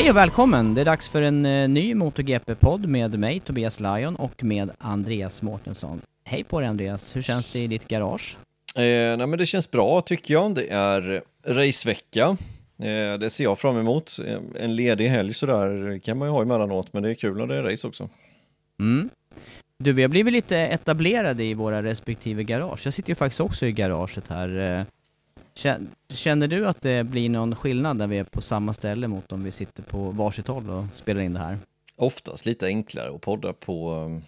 Hej och välkommen! Det är dags för en eh, ny MotoGP-podd med mig, Tobias Lajon, och med Andreas Mårtensson. Hej på dig Andreas, hur känns det i ditt garage? Eh, nej men det känns bra tycker jag. Det är racevecka. Eh, det ser jag fram emot. Eh, en ledig helg sådär kan man ju ha emellanåt, men det är kul när det är race också. Mm. Du, vi har blivit lite etablerade i våra respektive garage. Jag sitter ju faktiskt också i garaget här. Kä- Känner du att det blir någon skillnad när vi är på samma ställe mot om vi sitter på varsitt håll och spelar in det här? Oftast lite enklare att podda på,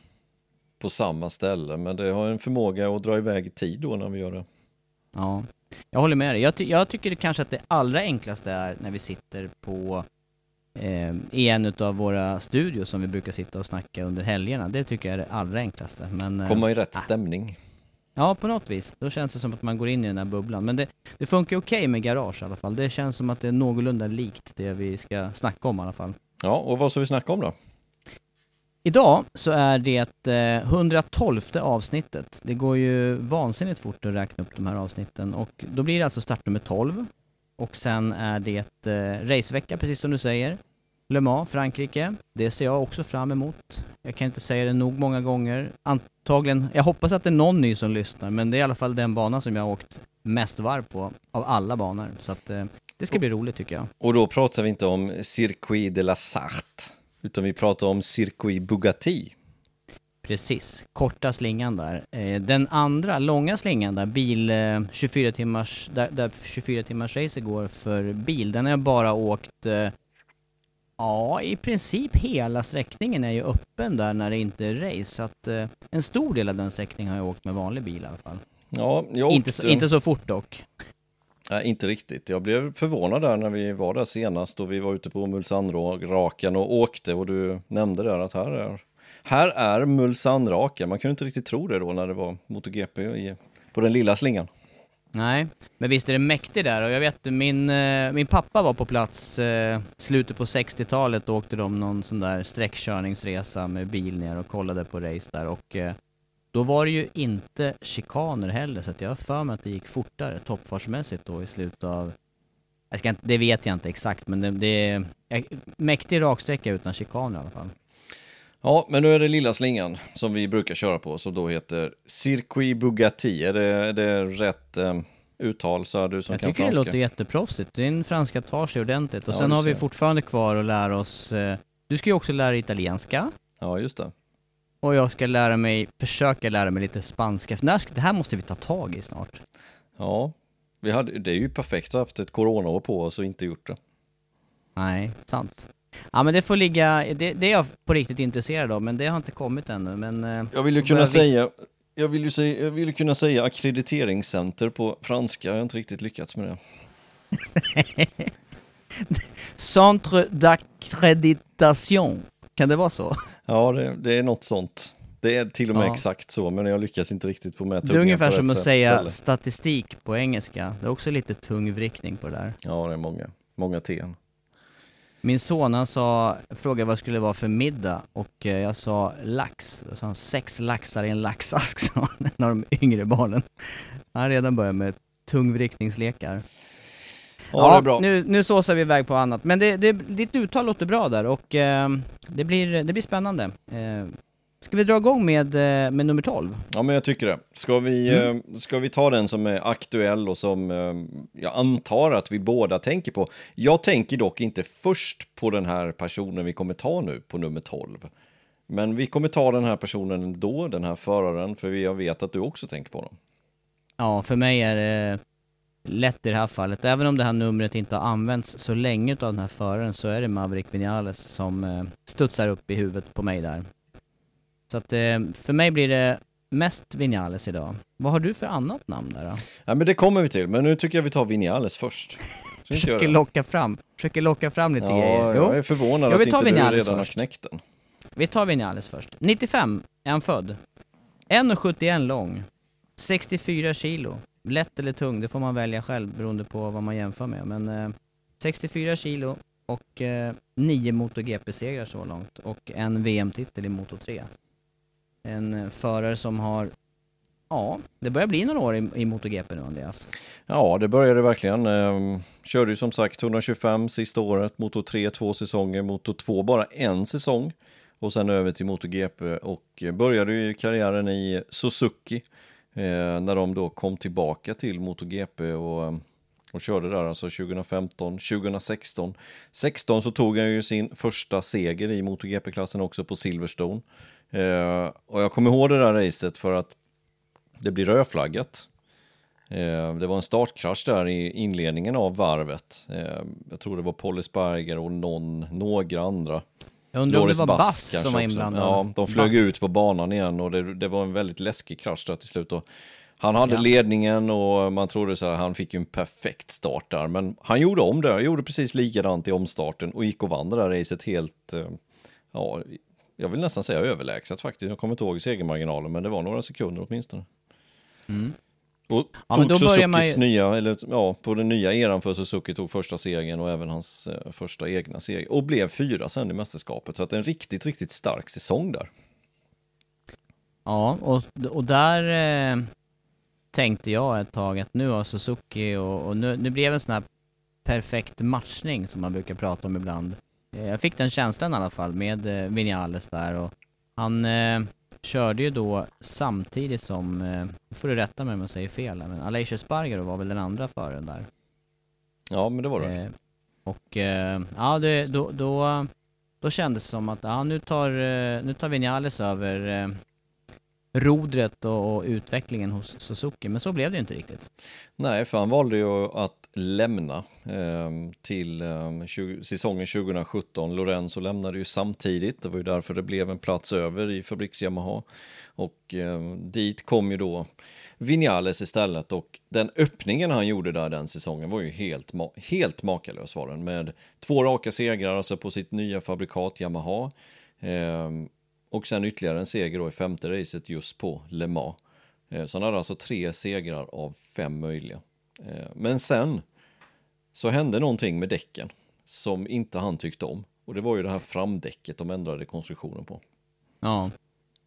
på samma ställe, men det har en förmåga att dra iväg tid då när vi gör det. Ja, jag håller med dig. Jag, ty- jag tycker kanske att det allra enklaste är när vi sitter på eh, i en utav våra studios som vi brukar sitta och snacka under helgerna. Det tycker jag är det allra enklaste. Men, eh, Komma i rätt stämning. Ja, på något vis. Då känns det som att man går in i den här bubblan. Men det, det funkar okej med garage i alla fall. Det känns som att det är någorlunda likt det vi ska snacka om i alla fall. Ja, och vad ska vi snacka om då? Idag så är det eh, 112 avsnittet. Det går ju vansinnigt fort att räkna upp de här avsnitten och då blir det alltså startnummer 12. Och sen är det eh, racevecka, precis som du säger. Le Mans, Frankrike. Det ser jag också fram emot. Jag kan inte säga det nog många gånger. Antagligen, jag hoppas att det är någon ny som lyssnar, men det är i alla fall den bana som jag har åkt mest varv på av alla banor. Så att eh, det ska bli roligt tycker jag. Och då pratar vi inte om Circuit de la Sarthe, utan vi pratar om Circuit Bugatti. Precis, korta slingan där. Eh, Den andra långa slingan där, bil eh, 24 timmars, där, där 24 timmars race går för bil, den har jag bara åkt eh, Ja, i princip hela sträckningen är ju öppen där när det inte är race, så att eh, en stor del av den sträckningen har jag åkt med vanlig bil i alla fall. Ja, jag åkte... Inte så, inte så fort dock. Nej, inte riktigt. Jag blev förvånad där när vi var där senast och vi var ute på Mulsandraken och åkte och du nämnde där att här är, här är Mulsandraken. Man kunde inte riktigt tro det då när det var MotoGP på den lilla slingan. Nej, men visst är det mäktigt där? Och jag vet min, eh, min pappa var på plats eh, slutet på 60-talet och åkte de någon sån där sträckkörningsresa med bil ner och kollade på race där. Och eh, då var det ju inte chikaner heller så att jag har för mig att det gick fortare toppfartsmässigt då i slutet av jag ska inte, det vet jag inte exakt men det, det är mäktig raksträcka utan chikaner i alla fall. Ja, men nu är det lilla slingan som vi brukar köra på som då heter Circuit Bugatti. Är det, är det rätt eh, uttal så du som Jag kan tycker franska? det låter jätteproffsigt. Din franska tar sig ordentligt. Och Ja, sen har vi fortfarande kvar att lära oss... Eh, du ska ju också lära dig italienska. Ja, just det. Och jag ska lära mig, försöka lära mig lite spanska. Det här måste vi ta tag i snart. Ja, vi hade, det är ju perfekt att ha haft ett coronaår på oss och inte gjort det. Nej, sant. Ja men det får ligga, det, det är jag på riktigt intresserad av, men det har inte kommit ännu. Men, eh, Jag vill ju kunna säga, jag vill ju säga, jag vill ju kunna säga ackrediteringscenter på franska, jag har inte riktigt lyckats med det. Centre d'accréditation. Kan det vara så? Ja, det, det är något sånt. Det är till och med Ja. exakt så, men jag lyckas inte riktigt få med Det är ungefär som att säga ställe. statistik på engelska. Det är också lite tung vrickning på det där. Ja, det är många. Många T. Min son han sa, frågade vad det skulle vara för middag och eh, jag sa lax. Då sa han sex laxar i en laxask sa han, en av de yngre barnen. Han har redan börjat med tungvrickningslekar. Ja, bra. Nu, nu såsar vi iväg på annat. Men det, det, ditt uttal låter bra där och eh, det, blir, det blir spännande. Eh, ska vi dra igång med, eh, med nummer 12? Ja, men jag tycker det. Ska vi, Mm. eh, ska vi ta den som är aktuell och som eh, jag antar att vi båda tänker på? Jag tänker dock inte först på den här personen vi kommer ta nu på nummer 12. Men vi kommer ta den här personen ändå, den här föraren, för jag vet att du också tänker på honom. Ja, för mig är det lätt i det här fallet. Även om det här numret inte har använts så länge av den här föraren så är det Maverick Vinales som studsar upp i huvudet på mig där. Så att eh, för mig blir det mest Vinales idag. Vad har du för annat namn där då? Ja, men det kommer vi till, men nu tycker jag vi tar Vinales först. Försöker locka fram, försöker locka fram lite Ja, grejer. jag är förvånad vi att inte du Vinales redan har först. knäckt den. Vi tar Vinales först. 95 är han född. 1,71 lång. 64 kilo. Lätt eller tung, det får man välja själv beroende på vad man jämför med. Men eh, 64 kilo och eh, 9 MotoGP-segrar så långt och en VM-titel i Moto 3. En eh, förare som har, ja, det börjar bli några år i, i MotoGP nu Andreas. Ja, det började verkligen. Ehm, körde ju som sagt 125 sista året, Moto 3 två säsonger, Moto 2 bara en säsong. Och sen över till MotoGP och började ju karriären i Suzuki. Eh, när de då kom tillbaka till MotoGP och, och körde där alltså 2015, 2016. 16 så tog han ju sin första seger i MotoGP-klassen också på Silverstone. Eh, och jag kommer ihåg det där racet för att det blir rödflaggat. Eh, Det var en startkrasch där i inledningen av varvet. Eh, Jag tror det var Polly Sparger och någon, några andra. Jag undrar om det var Bass Bass som var inblandad. Ja, de flög Bass. ut på banan igen och det, det var en väldigt läskig krasch där till slut. Och han hade Ja. ledningen och man trodde så här, han fick ju en perfekt start där. Men han gjorde om det, gjorde precis likadant i omstarten och gick och vann det där racet helt, eh, ja, jag vill nästan säga överlägset faktiskt. Jag kommer inte ihåg segermarginalen, men det var några sekunder åtminstone. Mm. Och Ja, tog då börjar man Suzukis ju- nya, eller ja, på den nya eran för Suzuki tog första segern och även hans eh, första egna seger. Och blev fyra sen i mästerskapet. Så att en riktigt, riktigt stark säsong där. Ja, och, och där eh, tänkte jag ett tag att nu har Suzuki och, och nu, nu blev en sån här perfekt matchning som man brukar prata om ibland. Eh, jag fick den känslan i alla fall med eh, Vinales där och han eh, körde ju då samtidigt som, eh, får du rätta mig om jag säger fel men Aleix Espargaro var väl den andra föraren där. Ja, men det var det. Eh, och eh, ja, det, då, då, då kändes det som att ja, nu, tar, eh, nu tar Vinales över rodret och, och utvecklingen hos Suzuki, men så blev det ju inte riktigt. Nej, för han valde ju att lämna eh, till eh, 20, säsongen 2017. Lorenzo lämnade ju samtidigt. Det var ju därför det blev en plats över i fabriks Yamaha. Och eh, dit kom ju då Vinales istället och den öppningen han gjorde där den säsongen var ju helt, ma- helt makalös var den med två raka segrar alltså på sitt nya fabrikat Yamaha. Ehm, och sen ytterligare en seger då i femte racet just på Le Mans. Eh, så han hade alltså tre segrar av fem möjliga. Eh, men sen så hände någonting med däcken som inte han tyckte om. Och det var ju det här framdäcket de ändrade konstruktionen på. Ja.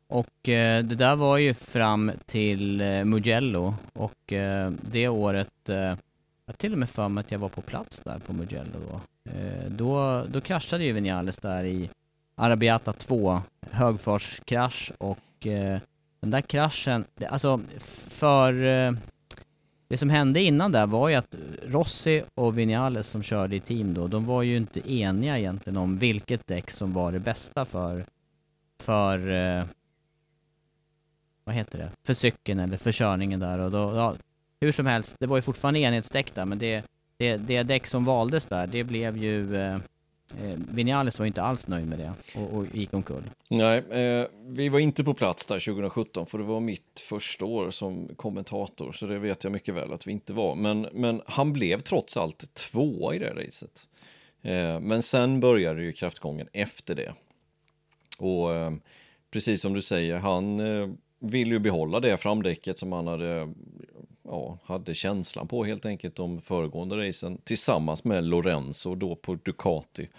Och eh, det där var ju fram till eh, Mugello och eh, det året, eh, jag har till och med för mig att jag var på plats där på Mugello då. Eh, då, då kraschade ju Vinales där i Arabiata 2, högfartskrasch och eh, den där kraschen, det, alltså för eh, det som hände innan där var ju att Rossi och Vinales som körde i team då, de var ju inte eniga egentligen om vilket däck som var det bästa för för eh, vad heter det? För cykeln eller för körningen där och då, ja, hur som helst, det var ju fortfarande enhetsdäck där men det, det, det däck som valdes där, det blev ju eh, eh, Vinales var inte alls nöjd med det och, och gick omkull. Nej, eh, vi var inte på plats där 2017 för det var mitt första år som kommentator så det vet jag mycket väl att vi inte var. Men, men han blev trots allt tvåa i det racet. Eh, men sen började ju kraftgången efter det. Och eh, precis som du säger, han eh, vill ju behålla det framdäcket som han hade, ja, hade känslan på helt enkelt de föregående racen tillsammans med Lorenzo då på Ducati.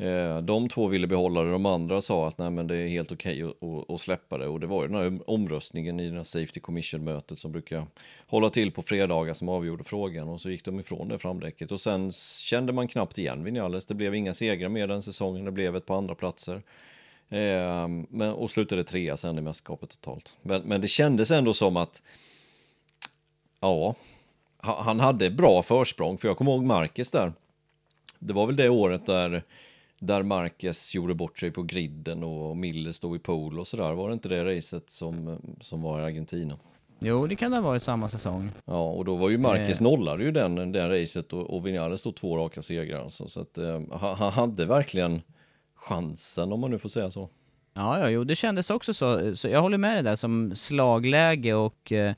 Eh, de två ville behålla det, de andra sa att nej men det är helt okej okay att, att släppa det och det var ju den här omröstningen i den här Safety Commission-mötet som brukar hålla till på fredagar som avgjorde frågan och så gick de ifrån det framdäcket och sen kände man knappt igen Vinales, det blev inga segrar mer den säsongen, det blev ett par andra platser. Eh, men, och slutade trea sen i mästerskapet totalt. Men, men det kändes ändå som att ja, han hade bra försprång, för jag kommer ihåg Marcus där. Det var väl det året där där Marquez gjorde bort sig på griden och Miller stod i pool och sådär. Var det inte det racet som, som var i Argentina? Jo, det kan det ha varit samma säsong. Ja, och då var ju Marquez eh. nollade ju den, den racet och, och Vinales stod två raka segrar. Alltså, så att eh, han hade verkligen chansen om man nu får säga så. Ja, ja, jo, det kändes också så. så jag håller med dig där som slagläge och eh,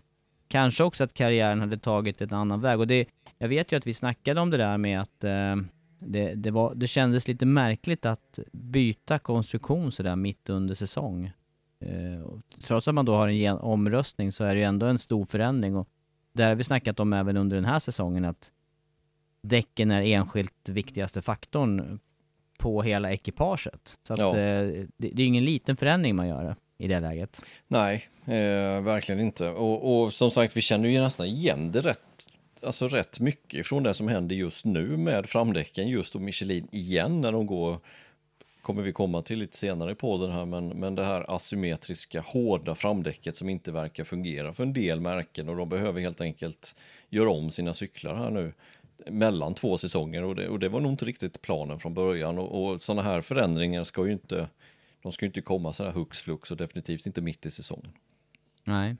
kanske också att karriären hade tagit en annan väg. Och det, jag vet ju att vi snackade om det där med att eh, det, det, var, det kändes lite märkligt att byta konstruktion sådär mitt under säsong. Eh, trots att man då har en omröstning så är det ju ändå en stor förändring och det har vi snackat om även under den här säsongen att däcken är enskilt viktigaste faktorn på hela ekipaget. Så att ja. eh, det, det är ingen liten förändring man gör i det läget. Nej, eh, verkligen inte. Och, och, som sagt, vi känner ju nästan igen det rätt alltså rätt mycket från det som händer just nu med framdäcken just och Michelin igen när de går kommer vi komma till lite senare på den här men, men det här asymmetriska hårda framdäcket som inte verkar fungera för en del märken och de behöver helt enkelt göra om sina cyklar här nu mellan två säsonger och det, och det var nog inte riktigt planen från början och, och sådana här förändringar ska ju inte de ska ju inte komma så här hux flux och definitivt inte mitt i säsongen. Nej.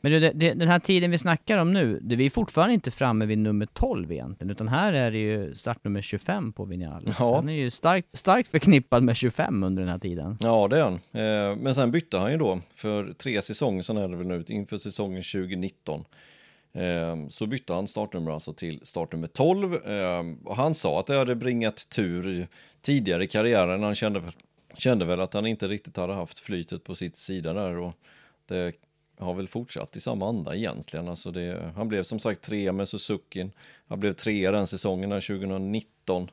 Men det, det, den här tiden vi snackar om nu, det, vi är fortfarande inte framme vid nummer 12 egentligen, utan här är det ju startnummer 25 på Vinales. Ja. Han är ju starkt, starkt förknippad med 25 under den här tiden. Ja, det är han. Eh, men sen bytte han ju då, för tre säsonger sedan är det väl nu, inför säsongen 2019. Eh, så bytte han startnummer alltså till startnummer 12. Eh, och han sa att det hade bringat tur tidigare i karriären. Han kände, kände väl att han inte riktigt hade haft flytet på sitt sida där. Och det har väl fortsatt i samma anda egentligen. Alltså det, han blev som sagt trea med Suzuki. Han blev trea den säsongen 2019.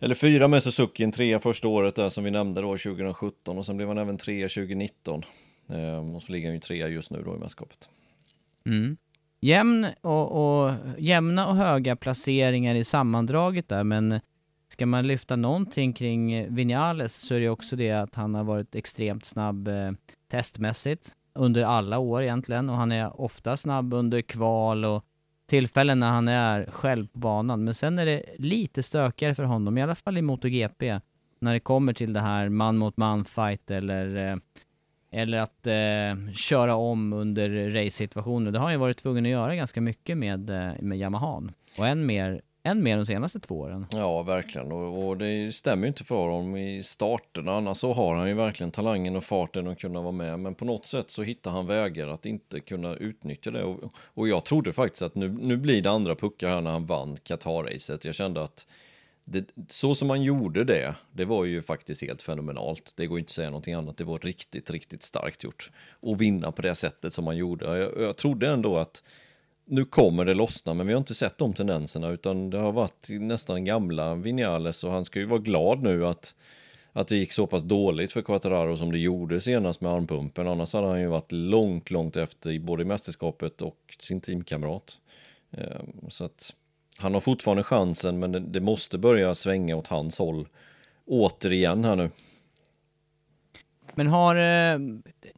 Eller fyra med Suzuki, trea första året där som vi nämnde då 2017 och sen blev han även trea 2019. Ehm, och så ligger han ju trea just nu då i mästerskapet. Mm. Jämn och, och, jämna och höga placeringar i sammandraget där men ska man lyfta någonting kring eh, Vinales så är det också det att han har varit extremt snabb eh, testmässigt under alla år egentligen och han är ofta snabb under kval och tillfällen när han är själv på banan. Men sen är det lite stökigare för honom, i alla fall i MotoGP, när det kommer till det här man mot man fight eller, eh, eller att eh, köra om under race-situationer. Det har han ju varit tvungen att göra ganska mycket med, med Yamahan. Och än mer än mer de senaste två åren. Ja, verkligen. Och, och det stämmer ju inte för honom i starterna. Annars så har han ju verkligen talangen och farten att kunna vara med. Men på något sätt så hittar han vägar att inte kunna utnyttja det. Och, och jag trodde faktiskt att nu, nu blir det andra puckar här när han vann Qatar-racet. Jag kände att det, så som han gjorde det, det var ju faktiskt helt fenomenalt. Det går inte att säga någonting annat. Det var riktigt, riktigt starkt gjort. Och vinna på det sättet som han gjorde. Jag, jag trodde ändå att nu kommer det lossna, men vi har inte sett de tendenserna, utan det har varit nästan gamla Vinales och han ska ju vara glad nu att, att det gick så pass dåligt för Quattararo som det gjorde senast med armpumpen. Annars hade han ju varit långt, långt efter i både mästerskapet och sin teamkamrat. Ehm, så att han har fortfarande chansen, men det måste börja svänga åt hans håll återigen här nu. Men har eh,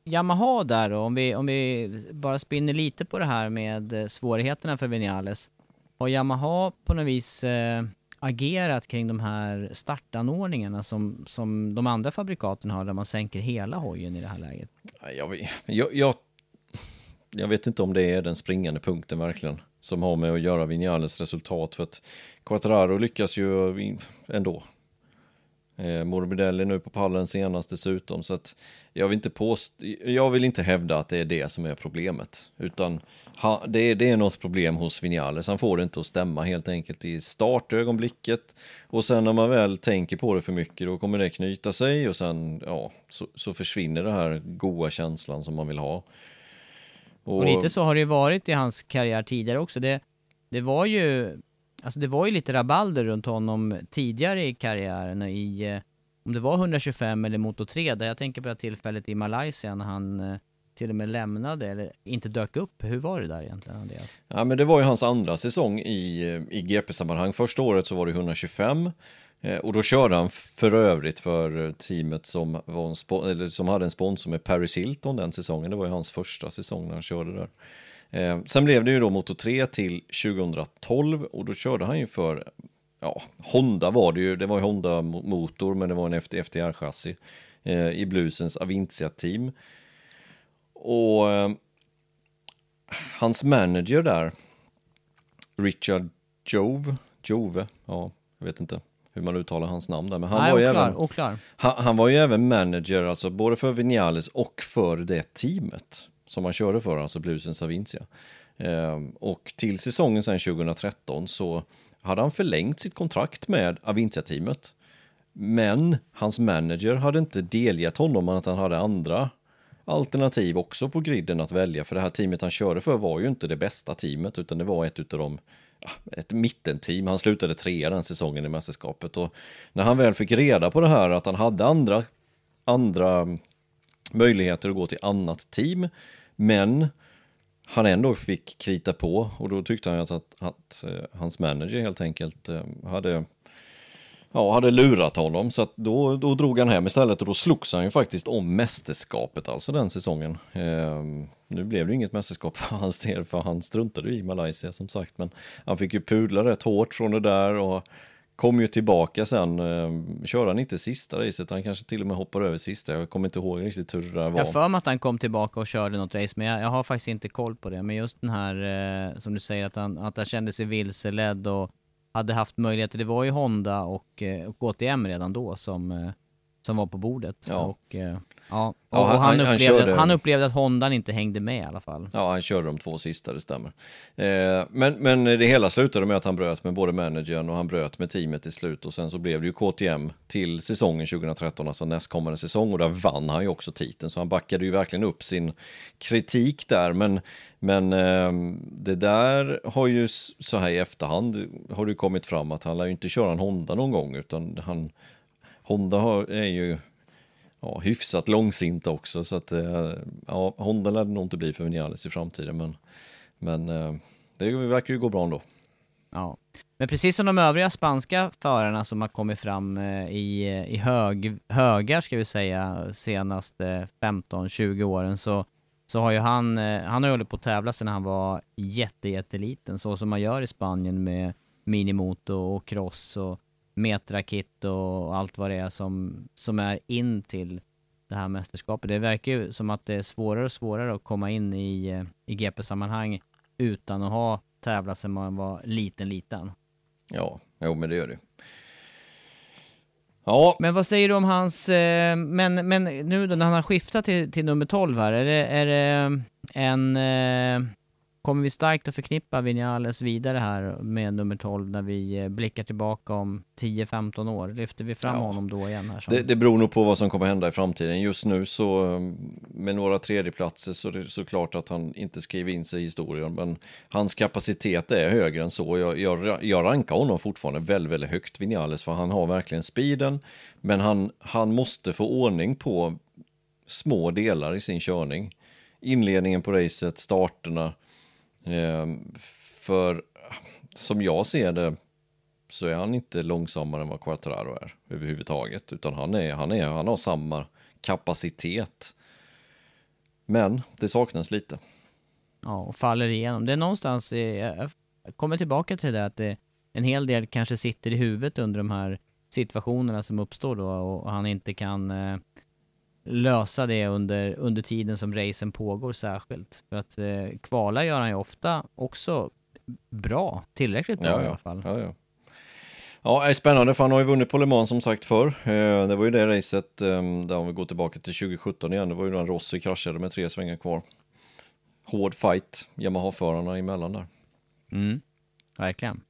Yamaha där då, om vi, om vi bara spinner lite på det här med eh, svårigheterna för Vinales. Har Yamaha på något vis eh, agerat kring de här startanordningarna som, som de andra fabrikaten har, där man sänker hela hojen i det här läget? Jag, jag, jag, jag vet inte om det är den springande punkten verkligen, som har med att göra Vinales resultat, för att Quattraro lyckas ju ändå Eh, Morbidelli nu på pallen senast dessutom, så att jag vill inte påst jag vill inte hävda att det är det som är problemet, utan ha, det, är, det är något problem hos Vinales. Han får det inte att stämma helt enkelt i startögonblicket och sen när man väl tänker på det för mycket då kommer det knyta sig och sen ja, så, så försvinner det här goa känslan som man vill ha. Och, och lite så har det ju varit i hans karriär tidigare också. Det, det var ju Alltså det var ju lite rabalder runt honom tidigare i karriären i, eh, om det var 125 eller Moto 3, där jag tänker på det här tillfället i Malaysia när han eh, till och med lämnade eller inte dök upp. Hur var det där egentligen Andreas? Ja men det var ju hans andra säsong i, eh, i GP-sammanhang. Första året så var det 125 och då körde han för övrigt för teamet som, var en eller som hade en sponsor med Paris Hilton den säsongen. Det var ju hans första säsong när han körde där. Eh, sen blev det ju då Moto 3 till 2012 och då körde han ju för, ja, Honda var det ju, det var ju Honda motor men det var en FTR-chassi eh, i Blusens Avintia-team. Och eh, hans manager där, Richard Jove, Jove, ja, jag vet inte hur man uttalar hans namn där, men han Nej, var ju oklar, även, oklar. Han, han, var ju även manager, alltså både för Vinales och för det teamet som han körde för, alltså Blusens Avincia. Ehm, och till säsongen sen 2013 så hade han förlängt sitt kontrakt med Avincia-teamet. Men hans manager hade inte delgett honom att han hade andra alternativ också på griden att välja. För det här teamet han körde för var ju inte det bästa teamet utan det var ett utav de ett mittenteam. Han slutade trea den säsongen i mästerskapet och när han väl fick reda på det här att han hade andra, andra möjligheter att gå till annat team men han ändå fick krita på och då tyckte han att, att, att eh, hans manager helt enkelt eh, hade, ja, hade lurat honom. Så att då, då drog han hem istället och då slogs han ju faktiskt om mästerskapet alltså den säsongen. Eh, nu blev det inget mästerskap för hans del för han struntade i Malaysia som sagt. Men han fick ju pudla rätt hårt från det där och kom ju tillbaka sen, eh, körde han inte sista racet, han kanske till och med hoppade över sista, jag kommer inte ihåg riktigt hur det där var. Jag för mig att han kom tillbaka och körde något race, men jag, jag, har faktiskt inte koll på det. Men just den här, eh, som du säger, att han, att han kände sig vilseledd och hade haft möjligheter, det var ju Honda och, eh, och KTM redan då som, som var på bordet. Ja. Och, eh, Ja, och, ja, han, och han, upplevde, han, körde... han, upplevde, att Hondan inte hängde med i alla fall. Ja, han körde de två sista, det stämmer. Eh, men, men det hela slutade med att han bröt med både managern och han bröt med teamet till slut och sen så blev det ju KTM till säsongen 2013, alltså nästkommande säsong och där vann han ju också titeln, så han backade ju verkligen upp sin kritik där, men, men eh, det där har ju så här i efterhand har det ju kommit fram att han lär ju inte köra en Honda någon gång, utan han Honda har, är ju ja, hyfsat långsinta också. Så att eh, ja, Honda lär det nog inte bli för Vinales i framtiden. Men, men eh, det verkar ju gå bra ändå. Ja. Men precis som de övriga spanska förarna som har kommit fram eh, i, i hög, högar, ska vi säga, senaste 15-20 åren så, så har ju han, han har hållit på att tävla sedan han var jätte, jätteliten, så som man gör i Spanien med minimoto och cross och metrakit och allt vad det är som, som är in till det här mästerskapet. Det verkar ju som att det är svårare och svårare att komma in i, eh, i GP-sammanhang utan att ha tävlat sedan man var liten, liten. Ja, jo men det gör det. Ja. Men vad säger du om hans, eh, men, men nu när han har skiftat till, till nummer 12 här, är det, är det en, eh, kommer vi starkt att förknippa Vinales vidare här med nummer 12 när vi eh, blickar tillbaka om 10-15 år? Lyfter vi fram ja. honom då igen? Här som... det, det beror nog på vad som kommer hända i framtiden. Just nu så eh, med några tredjeplatser så är det såklart att han inte skriver in sig i historien. Men hans kapacitet är högre än så. Jag, jag, jag rankar honom fortfarande väldigt, väldigt högt, Vinales, för han har verkligen speeden. Men han, han måste få ordning på små delar i sin körning. Inledningen på racet, starterna, Ehm, för som jag ser det så är han inte långsammare än vad Quattraro är överhuvudtaget, utan han, är, han, är, han har samma kapacitet. Men det saknas lite. Ja, och faller igenom. Det är någonstans, jag kommer tillbaka till det där att det, en hel del kanske sitter i huvudet under de här situationerna som uppstår då och han inte kan eh, lösa det under, under tiden som racen pågår särskilt. För att eh, kvala gör han ju ofta också bra, tillräckligt bra ja, i alla fall. Ja, ja. Ja, är spännande för han har ju vunnit på Le Mans som sagt förr. Eh, Det var ju det racet, eh, där om vi går tillbaka till 2017 igen, det var ju då Rossi kraschade med tre svängar kvar. Hård fight, Yamaha-förarna emellan där. Mm. Verkligen.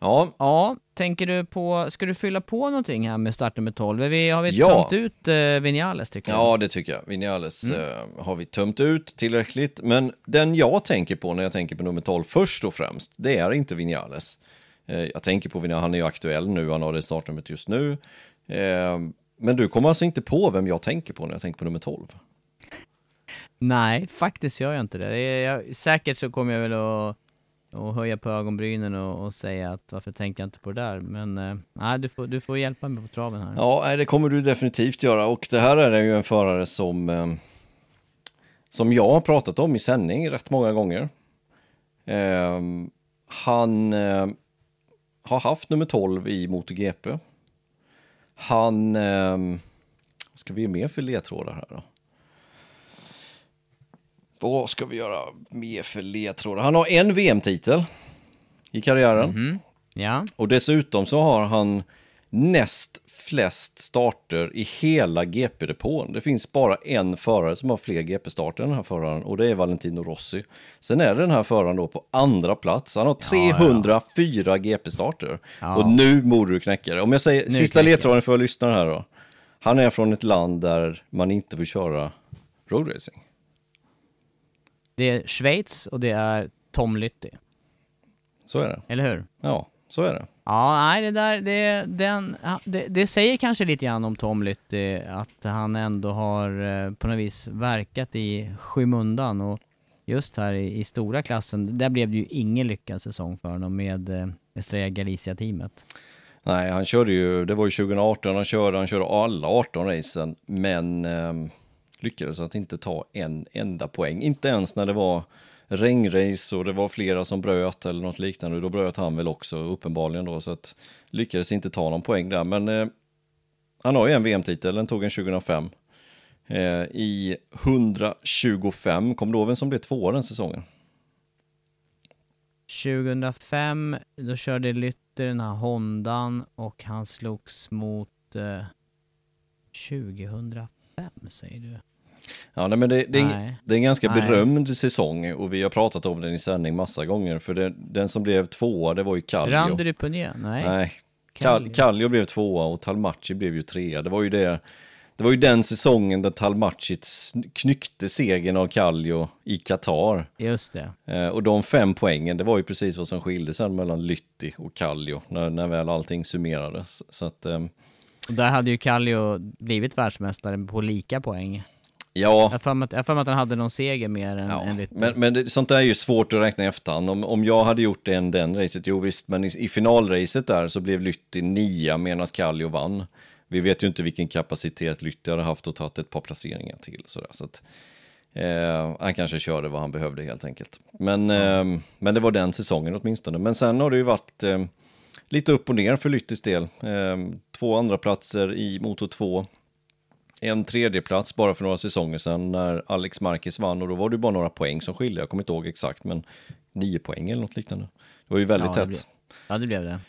Ja, Ja, tänker du på, ska du fylla på någonting här med startnummer 12? Är vi, har vi Ja. tömt ut uh, Vinales tycker jag? ja det tycker jag. Vinales eh, har vi tömt ut tillräckligt. Men den jag tänker på när jag tänker på nummer 12 först och främst, det är inte Vinales. Eh, jag tänker på Vinales, han är ju aktuell nu, han har det startnumret just nu. Eh, men du kommer alltså inte på vem jag tänker på när jag tänker på nummer 12? Nej, faktiskt gör jag inte det. det är, jag, säkert så kommer jag väl att, och höja på ögonbrynen och, och säga att varför tänker jag inte på det där? Men eh, nej, du, får, du får hjälpa mig på traven här. Ja, det kommer du definitivt göra. Och det här är ju en förare som, eh, som jag har pratat om i sändning rätt många gånger. Eh, han eh, har haft nummer 12 i MotoGP. Han... Eh, vad ska vi ge mer för ledtrådar här då? Vad ska vi göra mer för ledtrådar? Han har en VM-titel i karriären. Ja, Och dessutom så har han näst flest starter i hela GP-depån. Det finns bara en förare som har fler GP-starter än den här föraren och det är Valentino Rossi. Sen är det den här föraren då på andra plats. Han har 304 GP-starter. Ja. Och nu borde du knäcka det. Om jag säger Nu sista ledtråden för lyssnare här då. Han är från ett land där man inte får köra roadracing. Det är Schweiz och det är Tom Lytty, Så är det. eller hur? Ja, så är det. Ja, nej det där, det, den, det, det säger kanske lite grann om Tom Lytty, att han ändå har eh, på något vis verkat i skymundan och just här i, i stora klassen, där blev det ju ingen lyckad säsong för honom med eh, Estrella Galicia-teamet. Nej, han körde ju, det var ju 2018 han körde, han körde alla 18 racen, men ehm, lyckades att inte ta en enda poäng. Inte ens när det var regnrace och det var flera som bröt eller något liknande, då bröt han väl också uppenbarligen då, så att lyckades inte ta någon poäng där, men eh, han har ju en VM-titel, den tog en 2005. Eh, I 125, kom du ihåg vem som blev tvåa den säsongen? 2005, då körde Lytter den här Hondan och han slogs mot eh, 2005 säger du? Ja, nej, men det, det, är, Nej. det är en ganska Nej. berömd säsong och vi har pratat om den i sändning massa gånger. För det, den som blev tvåa, det var ju Kallio. Randy Duponier? Nej. Nej, Kallio. Kallio. Blev tvåa och Talmaci blev ju trea. Det var ju det. Det var ju den säsongen där Talmaci sn- knyckte segern av Kallio i Qatar. Just det. Eh, och de fem poängen, det var ju precis vad som skilde sen mellan Lytti och Kallio när, när väl allting summerades. Så att, ehm, Och där hade ju Kallio blivit världsmästare på lika poäng. Ja, Jag har för mig att, jag har för mig att han hade någon seger mer än, Ja, än men, men det, sånt där är ju svårt att räkna i efterhand. Om, om jag hade gjort det än den racet, jo visst, men i, i finalracet där så blev Lytti nia medan Kallio vann. Vi vet ju inte vilken kapacitet Lytti hade haft och tagit ett par placeringar till. Sådär, så att, eh, han kanske körde vad han behövde helt enkelt. Men, eh, men det var den säsongen åtminstone. Men sen har det ju varit eh, lite upp och ner för Lyttis del. Eh, två andra platser i Moto 2 en tredje plats bara för några säsonger sedan när Alex Marquez vann och då var det bara några poäng som skilde. Jag kommer inte ihåg exakt men nio poäng eller något liknande. Det var ju väldigt Ja, det tätt. blev- Ja, det blev det.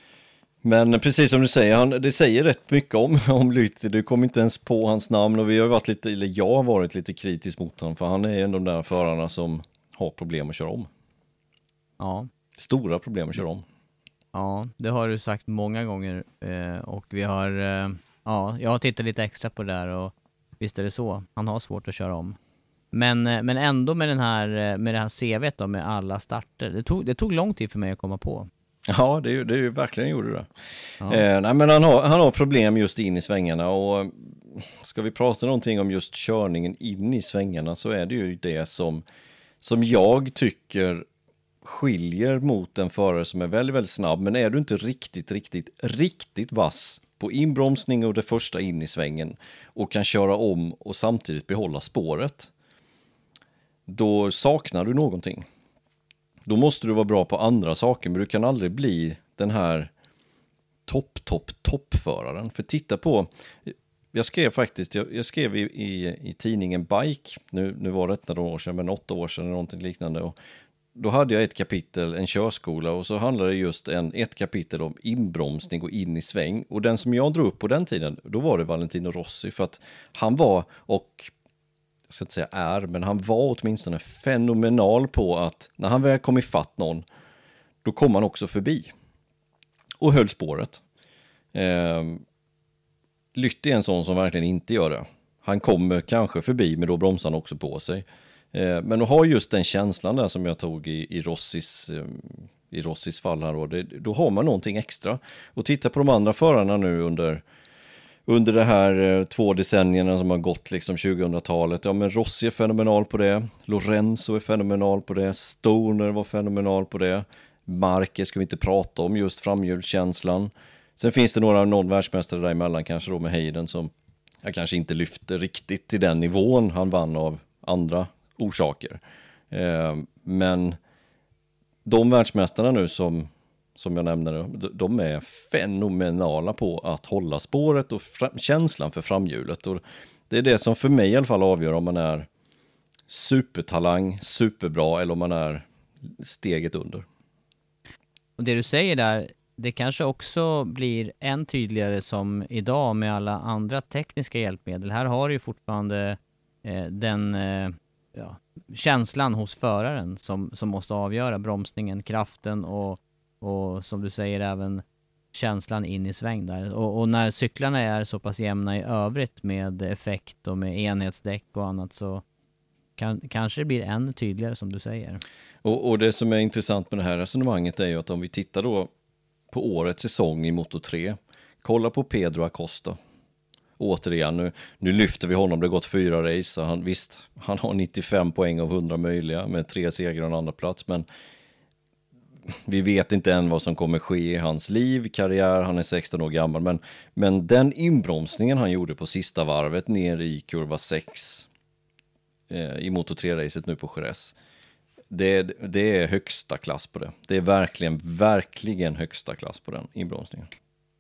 Men precis som du säger, han, det säger rätt mycket om, om Lytti. Du kom inte ens på hans namn och vi har varit lite, eller jag har varit lite kritisk mot honom för han är en av de där förarna som har problem att köra om. Ja. Stora problem att köra om. Ja, det har du sagt många gånger eh, och vi har, eh, ja, jag har tittat lite extra på det där och visst är det så. Han har svårt att köra om. Men, eh, men ändå med den här, eh, med det här CVt då med alla starter. Det tog, det tog lång tid för mig att komma på. Ja, det, det verkligen gjorde det. Ja. Eh, nej, men han har, han har problem just in i svängarna och eh, ska vi prata någonting om just körningen in i svängarna så är det ju det som, som jag tycker skiljer mot en förare som är väldigt, väldigt snabb. Men är du inte riktigt, riktigt, riktigt vass på inbromsning och det första in i svängen och kan köra om och samtidigt behålla spåret, då saknar du någonting. Då måste du vara bra på andra saker, men du kan aldrig bli den här topp, topp, toppföraren. För titta på, jag skrev faktiskt, jag, jag skrev i, i, i tidningen Bike, nu, nu var det inte några år sedan, men åtta år sedan eller någonting liknande. Och då hade jag ett kapitel, en körskola och så handlade det just en, ett kapitel om inbromsning och in i sväng. Och den som jag drog upp på den tiden, då var det Valentino Rossi för att han var, och jag ska inte säga är, men han var åtminstone fenomenal på att när han väl kom ifatt någon, då kom han också förbi och höll spåret. Eh, Lytt är en sån som verkligen inte gör det. Han kommer kanske förbi, men då bromsar han också på sig. Eh, men att ha just den känslan där som jag tog i, i Rossis eh, i Rossis fall här då, det, då har man någonting extra. Och titta på de andra förarna nu under, under det här eh, två decennierna som har gått, liksom 2000-talet. Ja, men Rossi är fenomenal på det, Lorenzo är fenomenal på det, Stoner var fenomenal på det, Marquez ska vi inte prata om, just framhjulskänslan. Sen finns det några, någon världsmästare däremellan, kanske då med Hayden, som jag kanske inte lyfter riktigt till den nivån han vann av andra orsaker. Eh, men de världsmästarna nu som, som jag nämnde, de är fenomenala på att hålla spåret och känslan för framhjulet. Och det är det som för mig i alla fall avgör om man är supertalang, superbra eller om man är steget under. Och det du säger där, det kanske också blir än tydligare som idag med alla andra tekniska hjälpmedel. Här har du ju fortfarande eh, den eh, ja, känslan hos föraren som, som måste avgöra bromsningen, kraften och, och som du säger även känslan in i sväng där. Och, och, när cyklarna är så pass jämna i övrigt med effekt och med enhetsdäck och annat så kan, kanske det blir ännu tydligare som du säger. Och, och det som är intressant med det här resonemanget är ju att om vi tittar då på årets säsong i Moto 3, kolla på Pedro Acosta återigen, nu, nu lyfter vi honom, det har gått fyra race, han, visst, han har 95 poäng av 100 möjliga med tre segrar och en andra plats, men vi vet inte än vad som kommer ske i hans liv, karriär, han är 16 år gammal, men, men den inbromsningen han gjorde på sista varvet ner i kurva 6 eh, i Moto 3-racet nu på Jerez, det, det är högsta klass på det. Det är verkligen, verkligen högsta klass på den inbromsningen.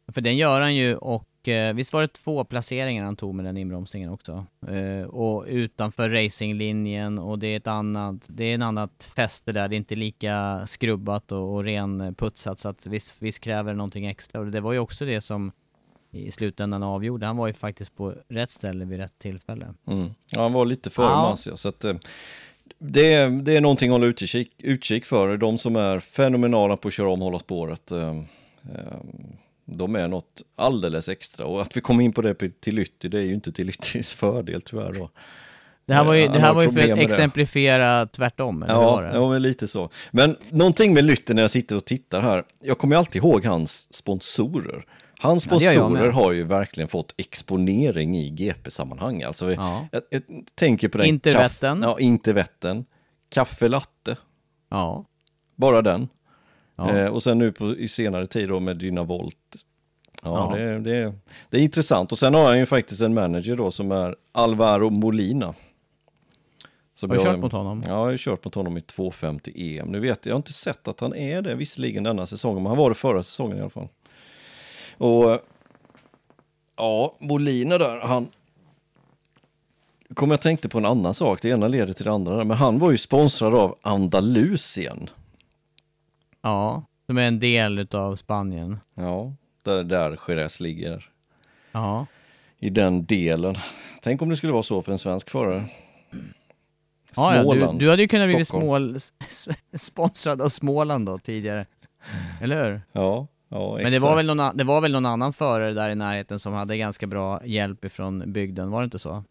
För den gör han ju och eh, visst var det två placeringar han tog med den inbromsningen också? Eh, och utanför racinglinjen och det är ett annat, det är en annat fäste där, det är inte lika skrubbat och, och renputsat så att visst, visst kräver det någonting extra och det var ju också det som i slutändan avgjorde. Han var ju faktiskt på rätt ställe vid rätt tillfälle. Mm. Ja, han var lite före ja. Masia, så att eh, det, är, det är någonting att hålla utkik, utkik för. De som är fenomenala på att köra om och hålla spåret. Eh, eh, de är något alldeles extra och att vi kom in på det till Ytti, det är ju inte till Yttis fördel tyvärr då. Det här var ju, det här var ju för att exemplifiera tvärtom, eller ja, det? ja, men lite så. Men någonting med Lytter när jag sitter och tittar här, jag kommer alltid ihåg hans sponsorer. Hans sponsorer ja, har ju verkligen fått exponering i GP-sammanhang. Alltså, ja. jag, jag, tänker på den. Intervetten. Ja, Intervetten. Kaffe latte. Ja. Bara den. Ja. Eh, och sen nu på, i senare tid då med Dynavolt. Ja, ja. Det, det, det, är intressant. Och sen har han ju faktiskt en manager då som är Alvaro Molina. Som har du kört mot honom? Ja, jag har kört mot honom i 250 EM. Nu vet jag, jag har inte sett att han är det visserligen denna säsongen, men han var det förra säsongen i alla fall. Och ja, Molina där, han kommer jag tänkte på en annan sak, det ena leder till det andra, men han var ju sponsrad av Andalusien. Ja, som är en del av Spanien. Ja, där, där Jerez ligger. Ja. I den delen. Tänk om det skulle vara så för en svensk förare. Småland, ja, du, du hade ju kunnat bli smål, sponsrad av Småland då tidigare. Eller hur? Ja, ja Men det var, väl någon, det var väl någon annan förare där i närheten som hade ganska bra hjälp ifrån bygden, var det inte så?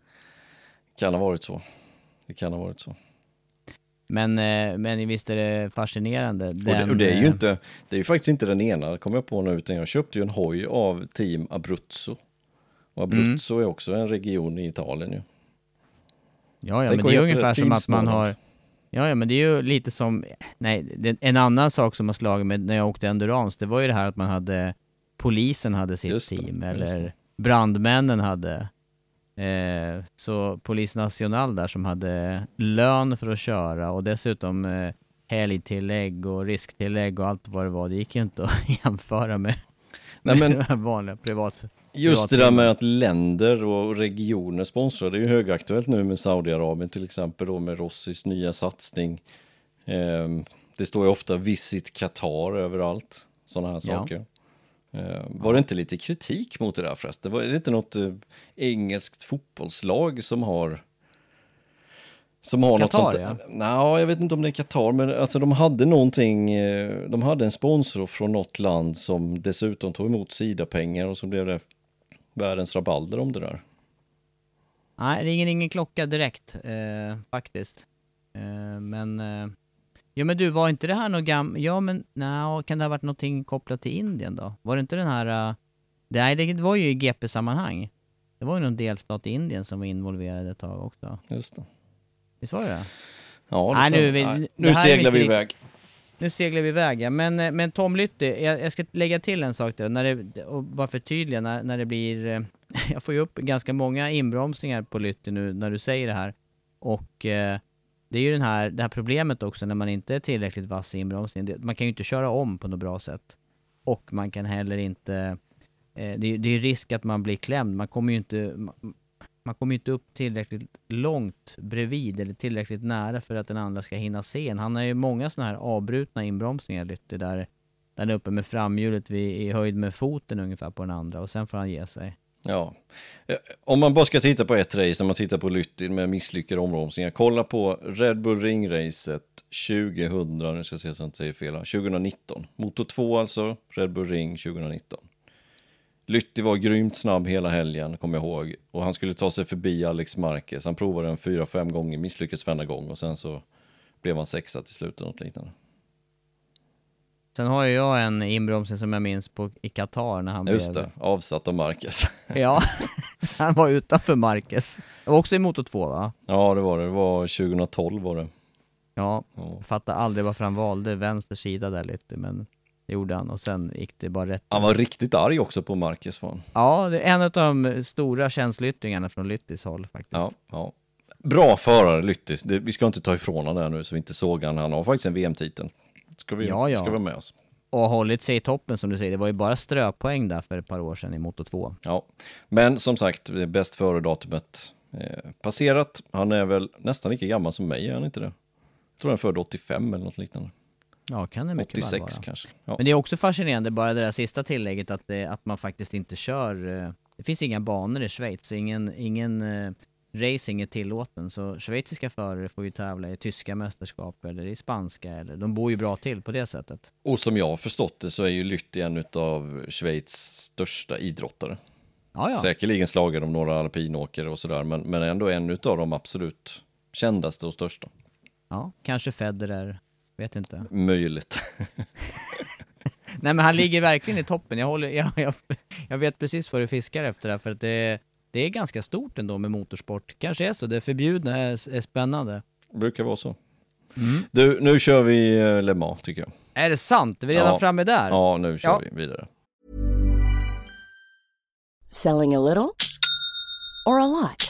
Kan ha varit så. Det kan ha varit så. Men, eh, men visst är det fascinerande. Den, och, det, och det, är ju eh, inte, det är ju faktiskt inte den ena, kommer jag på nu, utan jag köpte ju en hoj av Team Abruzzo. Och Abruzzo mm. är också en region i Italien ju. Ja, ja, Tänk men det är ungefär som att man har... Ja, ja, men det är ju lite som... Nej, det, en annan sak som har slagit mig när jag åkte endurance, det var ju det här att man hade... Polisen hade sitt det, team, eller brandmännen hade Eh, så Polis National där som hade lön för att köra och dessutom eh, helgtillägg och risktillägg och allt vad det var. Det gick ju inte att jämföra med, Nej, men, vanliga privat. Just det där med att länder och regioner sponsrar, det är ju högaktuellt nu med Saudiarabien till exempel då med Rossis nya satsning. Eh, det står ju ofta Visit Qatar överallt, sådana här Ja. saker. Eh, var det inte lite kritik mot det där förresten? Var det inte något eh, engelskt fotbollslag som har som har något Qatar, sånt? ja. Nej, jag vet inte om det är Qatar, men alltså de hade någonting, eh, de hade en sponsor från något land som dessutom tog emot Sida-pengar och så blev det världens rabalder om det där. Nej, ringer ingen klocka direkt eh, faktiskt. Eh, men... Eh, ja men du, var inte det här något gam... Ja men, nej, kan det ha varit någonting kopplat till Indien då? Var det inte den här... Uh... Nej, det var ju i GP-sammanhang. Det var ju någon delstat i Indien som var involverad ett tag också. Just det. Visst var det det? Ja, det Nej, nu vi- Nej, nu seglar vi iväg. Nu seglar vi iväg ja. Men, eh, men Tom Lytty, jag, jag ska lägga till en sak där. När det, och bara förtydliga, när, när det blir... eh, Jag får ju upp ganska många inbromsningar på Lytty nu när du säger det här. Och eh, det är ju den här, det här problemet också när man inte är tillräckligt vass i inbromsningen. Man kan ju inte köra om på något bra sätt. Och man kan heller inte... Eh, det, är- det är risk att man blir klämd. Man kommer ju inte... Man, man kommer ju inte upp tillräckligt långt bredvid eller tillräckligt nära för att den andra ska hinna se en. Han har ju många sådana här avbrutna inbromsningar Lytte, där, där han är uppe med framhjulet vid, i höjd med foten ungefär på den andra och sen får han ge sig. Ja. Eh, om man bara ska titta på ett race, när man tittar på Lyttin med misslyckade ombromsningar, kolla på Red Bull Ring-racet 2000, nu ska jag se så jag inte säger fel, 2019. Motor 2 alltså, Red Bull Ring 2019. Lytti var grymt snabb hela helgen, kommer jag ihåg. Och han skulle ta sig förbi Alex Marquez. Han provade den fyra, fem gånger, misslyckades varenda gång och sen så blev han sexa till slut eller något liknande. Sen har ju jag en inbromsning som jag minns på, i Qatar när han Just blev... det, avsatt av Marquez. Ja, han var utanför Marcus. Det var också i Moto 2 va? ja, det var det. Det var 2012 var det. Ja, Ja. fattar aldrig varför han valde vänster sida där lite men det gjorde han och sen gick det bara rätt. Han var riktigt arg också på Marquez var han. Ja, det är en av de stora känsloyttringarna från Lyttis håll faktiskt. Ja, ja. Bra förare Lyttis. Vi ska inte ta ifrån honom det här nu så vi inte sågar han. Han har faktiskt en VM-titel. Ska vi, Ja, ja. ska vi med oss. Och hållit sig i toppen som du säger, det var ju bara ströpoäng där för ett par år sedan i Moto 2. Ja. Men som sagt, det är bäst före-datumet eh, passerat. Han är väl nästan lika gammal som mig, är han inte det? Jag tror han är född 85 eller något liknande. Ja, kan det mycket väl 86 vara. kanske. Ja. Men det är också fascinerande bara det där sista tillägget att, det, att man faktiskt inte kör, eh, det finns inga banor i Schweiz, ingen, ingen eh, racing är tillåten, så schweiziska förare får ju tävla i tyska mästerskap eller i spanska eller, de bor ju bra till på det sättet. Och som jag har förstått det så är ju Lytti en av Schweiz största idrottare. Ja, ja. Säkerligen slagare om några alpinåkare och sådär, men, men ändå en av de absolut kändaste och största. ja kanske Federer, vet inte. Möjligt. Nej men han ligger verkligen i toppen, jag, håller, jag, jag, jag vet precis vad du fiskar efter där, för att det, det är ganska stort ändå med motorsport. Kanske är så, det förbjudna är, är spännande. Brukar vara så. Mm. Du, nu kör vi eh, Le Mans tycker jag. Är det sant? Är vi redan Ja. framme där? Ja, nu kör Ja. vi vidare. Selling a little or a lot?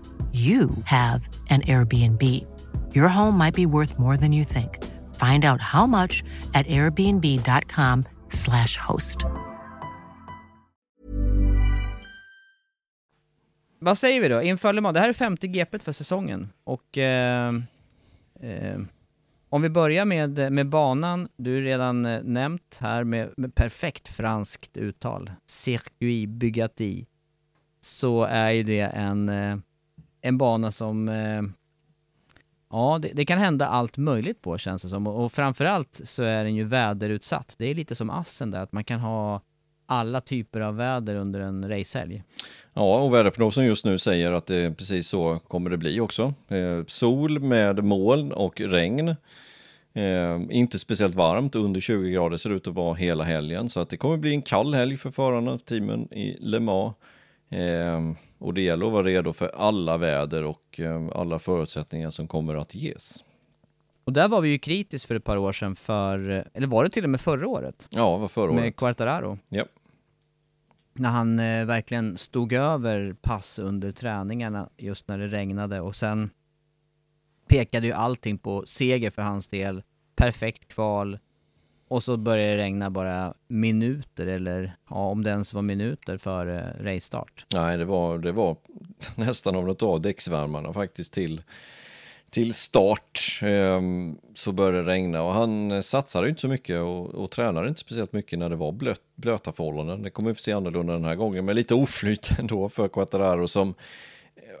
you have an Airbnb. Your home might be worth more than you think. Find out how much at airbnb.com slash host. Vad säger vi då? Inför Le Mans, det här är femte GPet för säsongen. Och eh, eh, om vi börjar med, med banan, du är redan eh, nämnt här med, med perfekt franskt uttal, Circuit Bugatti, så är ju det en, eh, en bana som eh, Ja, det, det, kan hända allt möjligt på känns det som. Och, och framförallt så är den ju väderutsatt. Det är lite som Assen där, att man kan ha alla typer av väder under en racehelg. Ja, och väderprognosen just nu säger att det precis så kommer det bli också. Eh, sol med moln och regn. Eh, inte speciellt varmt, under 20 grader ser det ut att vara hela helgen. Så att det kommer bli en kall helg för förarna, teamen i Le Mans. Eh, och det gäller att vara redo för alla väder och eh, alla förutsättningar som kommer att ges. Och där var vi ju kritiskt för ett par år sedan för, eller var det till och med förra året? Ja, det var förra året. Med Quartararo. Ja. När han eh, verkligen stod över pass under träningarna just när det regnade och sen pekade ju allting på seger för hans del, perfekt kval, och så började det regna bara minuter eller, ja om det ens var minuter före racestart. Nej, det var, det var nästan om något av däcksvärmarna faktiskt till, till start. eh, så började det regna och han eh, satsade inte så mycket och, och tränade inte speciellt mycket när det var blöt, blöta förhållanden. Det kommer vi få se annorlunda den här gången, men lite oflyt ändå för Quattararo som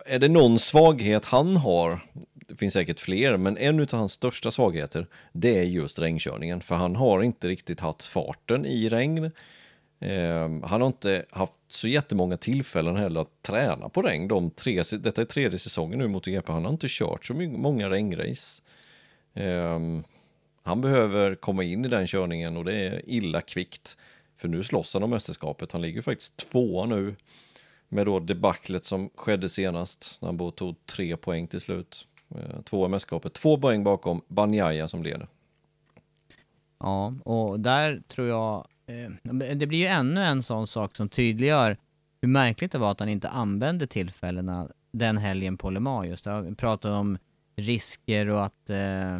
är det någon svaghet han har, det finns säkert fler, men en av hans största svagheter, det är just regnkörningen. För han har inte riktigt haft farten i regn. Eh, han har inte haft så jättemånga tillfällen heller att träna på regn. De tre, detta är tredje säsongen nu mot GP, han har inte kört så många regnrace. Eh, han behöver komma in i den körningen och det är illa kvickt. För nu slåss han om mästerskapet, han ligger faktiskt tvåa nu. Med då debaclet som skedde senast, när han bara tog tre poäng till slut. Eh, två i mästerskapet, två poäng bakom Banjaya som leder. Ja, och där tror jag, eh, det blir ju ännu en sån sak som tydliggör hur märkligt det var att han inte använde tillfällena den helgen på Le Mans just. Jag pratade om risker och att, eh,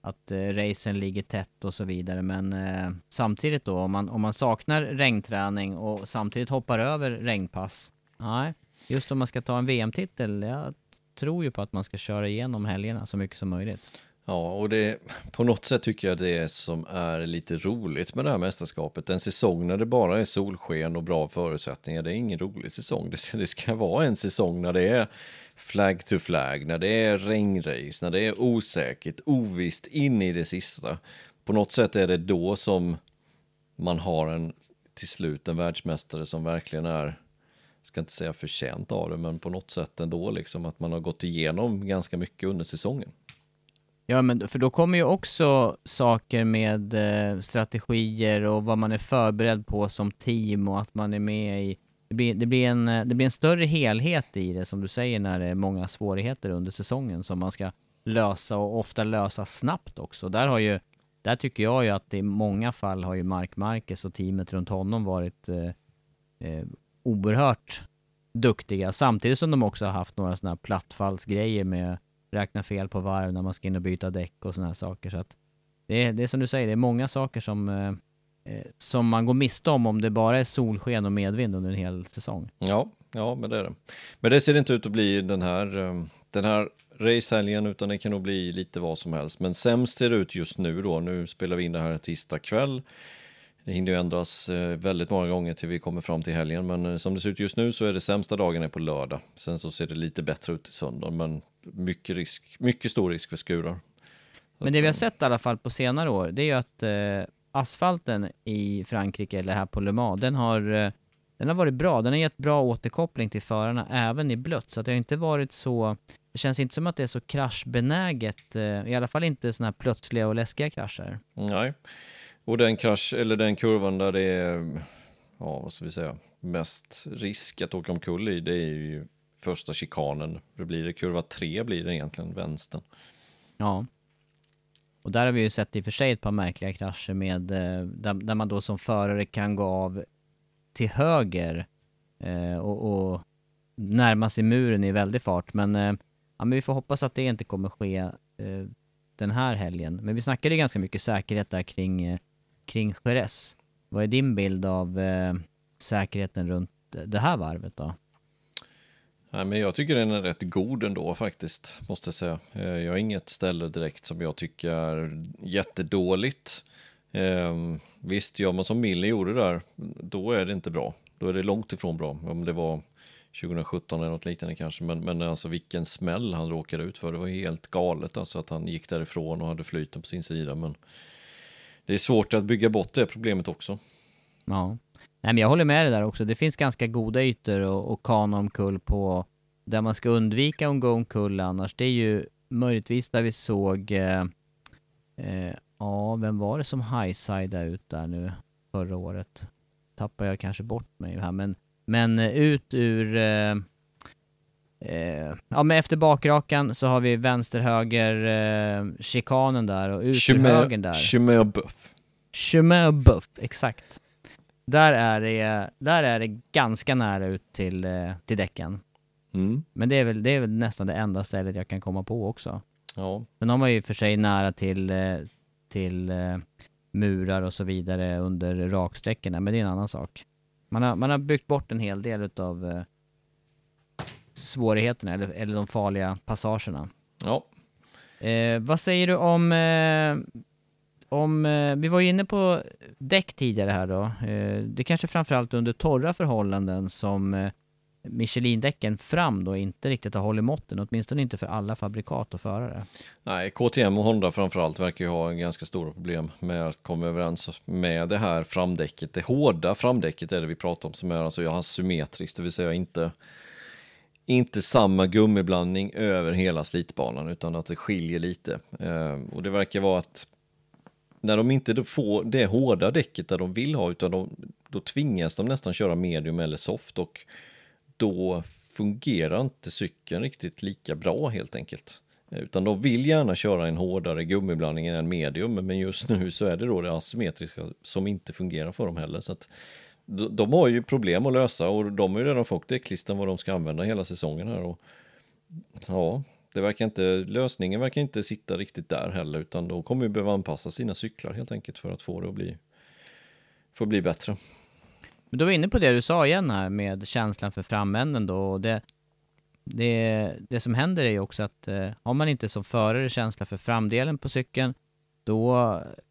att eh, racen ligger tätt och så vidare, men eh, samtidigt då, om man, om man saknar regnträning och samtidigt hoppar över regnpass, nej, just om man ska ta en VM-titel, jag tror ju på att man ska köra igenom helgerna så mycket som möjligt. Ja, och det på något sätt tycker jag det är som är lite roligt med det här mästerskapet. En säsong när det bara är solsken och bra förutsättningar, det är ingen rolig säsong. Det ska, det ska vara en säsong när det är flag to flag, när det är regnrace, när det är osäkert, ovisst in i det sista. På något sätt är det då som man har en till slut en världsmästare som verkligen är ska inte säga förtjänt av det, men på något sätt ändå liksom att man har gått igenom ganska mycket under säsongen. Ja, men för då kommer ju också saker med eh, strategier och vad man är förberedd på som team och att man är med i det blir, det, blir en, eh, det blir en större helhet i det som du säger när det är många svårigheter under säsongen som man ska lösa och ofta lösa snabbt också. Där har ju, där tycker jag ju att i många fall har ju Mark Marquez och teamet runt honom varit eh, eh oerhört duktiga, samtidigt som de också har haft några sådana här plattfallsgrejer med räkna fel på varv när man ska in och byta däck och sådana här saker. Så att det, är, det är som du säger, det är många saker som, eh, eh, som man går miste om om det bara är solsken och medvind under en hel säsong. Ja, ja men det är det. Men det ser inte ut att bli den här, eh, den här racehelgen utan det kan nog bli lite vad som helst. Men sämst ser det ut just nu då. Nu spelar vi in det här tisdag kväll. Det hinner ju ändras eh, väldigt många gånger till vi kommer fram till helgen, men eh, som det ser ut just nu så är det sämsta dagen är på lördag. Sen så ser det lite bättre ut i söndag, men mycket, risk, mycket stor risk för skurar. Men det vi har sett i alla fall på senare år, det är ju att eh, asfalten i Frankrike, eller här på Le Mans, den har, eh, den har varit bra. Den har gett bra återkoppling till förarna även i blött. Så att det har inte varit så... Det känns inte som att det är så kraschbenäget. eh, I alla fall inte sådana här plötsliga och läskiga krascher. Nej, och den krasch, eller den kurvan där det är, ja vad ska vi säga, mest risk att åka omkull i, det är ju första chikanen. Det blir det, kurva tre blir det egentligen, vänstern. Ja. Och där har vi ju sett i och för sig ett par märkliga krascher med, eh, där, där man då som förare kan gå av till höger eh, och, och närma sig muren i väldig fart. Men, eh, ja, men vi får hoppas att det inte kommer ske eh, den här helgen. Men vi snackade ganska mycket säkerhet där kring, eh, kring Jerez. Vad är din bild av eh, säkerheten runt det här varvet då? Nej, men jag tycker den är rätt god ändå faktiskt, måste jag säga. Eh, jag har inget ställe direkt som jag tycker är jättedåligt. Eh, visst, gör man som Mille gjorde där, då är det inte bra. Då är det långt ifrån bra. Om det var 2017 eller något liknande kanske. Men, men alltså vilken smäll han råkade ut för. Det var helt galet alltså att han gick därifrån och hade flyten på sin sida. Men det är svårt att bygga bort det problemet också. Ja. Nej men jag håller med dig där också. Det finns ganska goda ytor och, och kana omkull på där man ska undvika att gå omkull annars. Det är ju möjligtvis där vi såg, eh, eh, ja vem var det som highsidade ut där nu förra året? Tappar jag kanske bort mig här men, men ut ur eh, eh, ja men efter bakrakan så har vi vänster höger eh, chikanen där och ut ur högen där. Chemin Buff. Chemin Buff, exakt. Där är det, där är det ganska nära ut till, eh, till däcken. Mm. Men det är, väl, det är väl nästan det enda stället jag kan komma på också. Ja, Sen har man ju för sig nära till, eh, till eh, murar och så vidare under raksträckorna, men det är en annan sak. Man har, man har byggt bort en hel del utav svårigheterna, eller, eller de farliga passagerna. ja. Eh, vad säger du om, eh, om eh, vi var ju inne på däck tidigare här då. Eh, det kanske framförallt under torra förhållanden som eh, Michelin-däcken fram då inte riktigt har hållit måtten, åtminstone inte för alla fabrikat och förare. Nej, KTM och Honda framförallt verkar ju ha en ganska stora problem med att komma överens med det här framdäcket. Det hårda framdäcket är det vi pratar om som är alltså jag har symmetriskt, det vill säga inte inte samma gummiblandning över hela slitbanan utan att det skiljer lite. Eh, och det verkar vara att när de inte får det hårda däcket där de vill ha utan de, då tvingas de nästan köra medium eller soft och då fungerar inte cykeln riktigt lika bra helt enkelt. Eh, utan de vill gärna köra en hårdare gummiblandning än en medium, men just nu så är det då det asymmetriska som inte fungerar för dem heller. Så att de, de har ju problem att lösa och de har ju redan fått däcklisten vad de ska använda hela säsongen här. Och, ja, det verkar inte, lösningen verkar inte sitta riktigt där heller, utan de kommer ju behöva anpassa sina cyklar helt enkelt för att få det att bli, för att bli bättre. Men du var inne på det du sa igen här med känslan för framänden då, och det, det, det som händer är ju också att eh, har man inte som förare känsla för framdelen på cykeln, då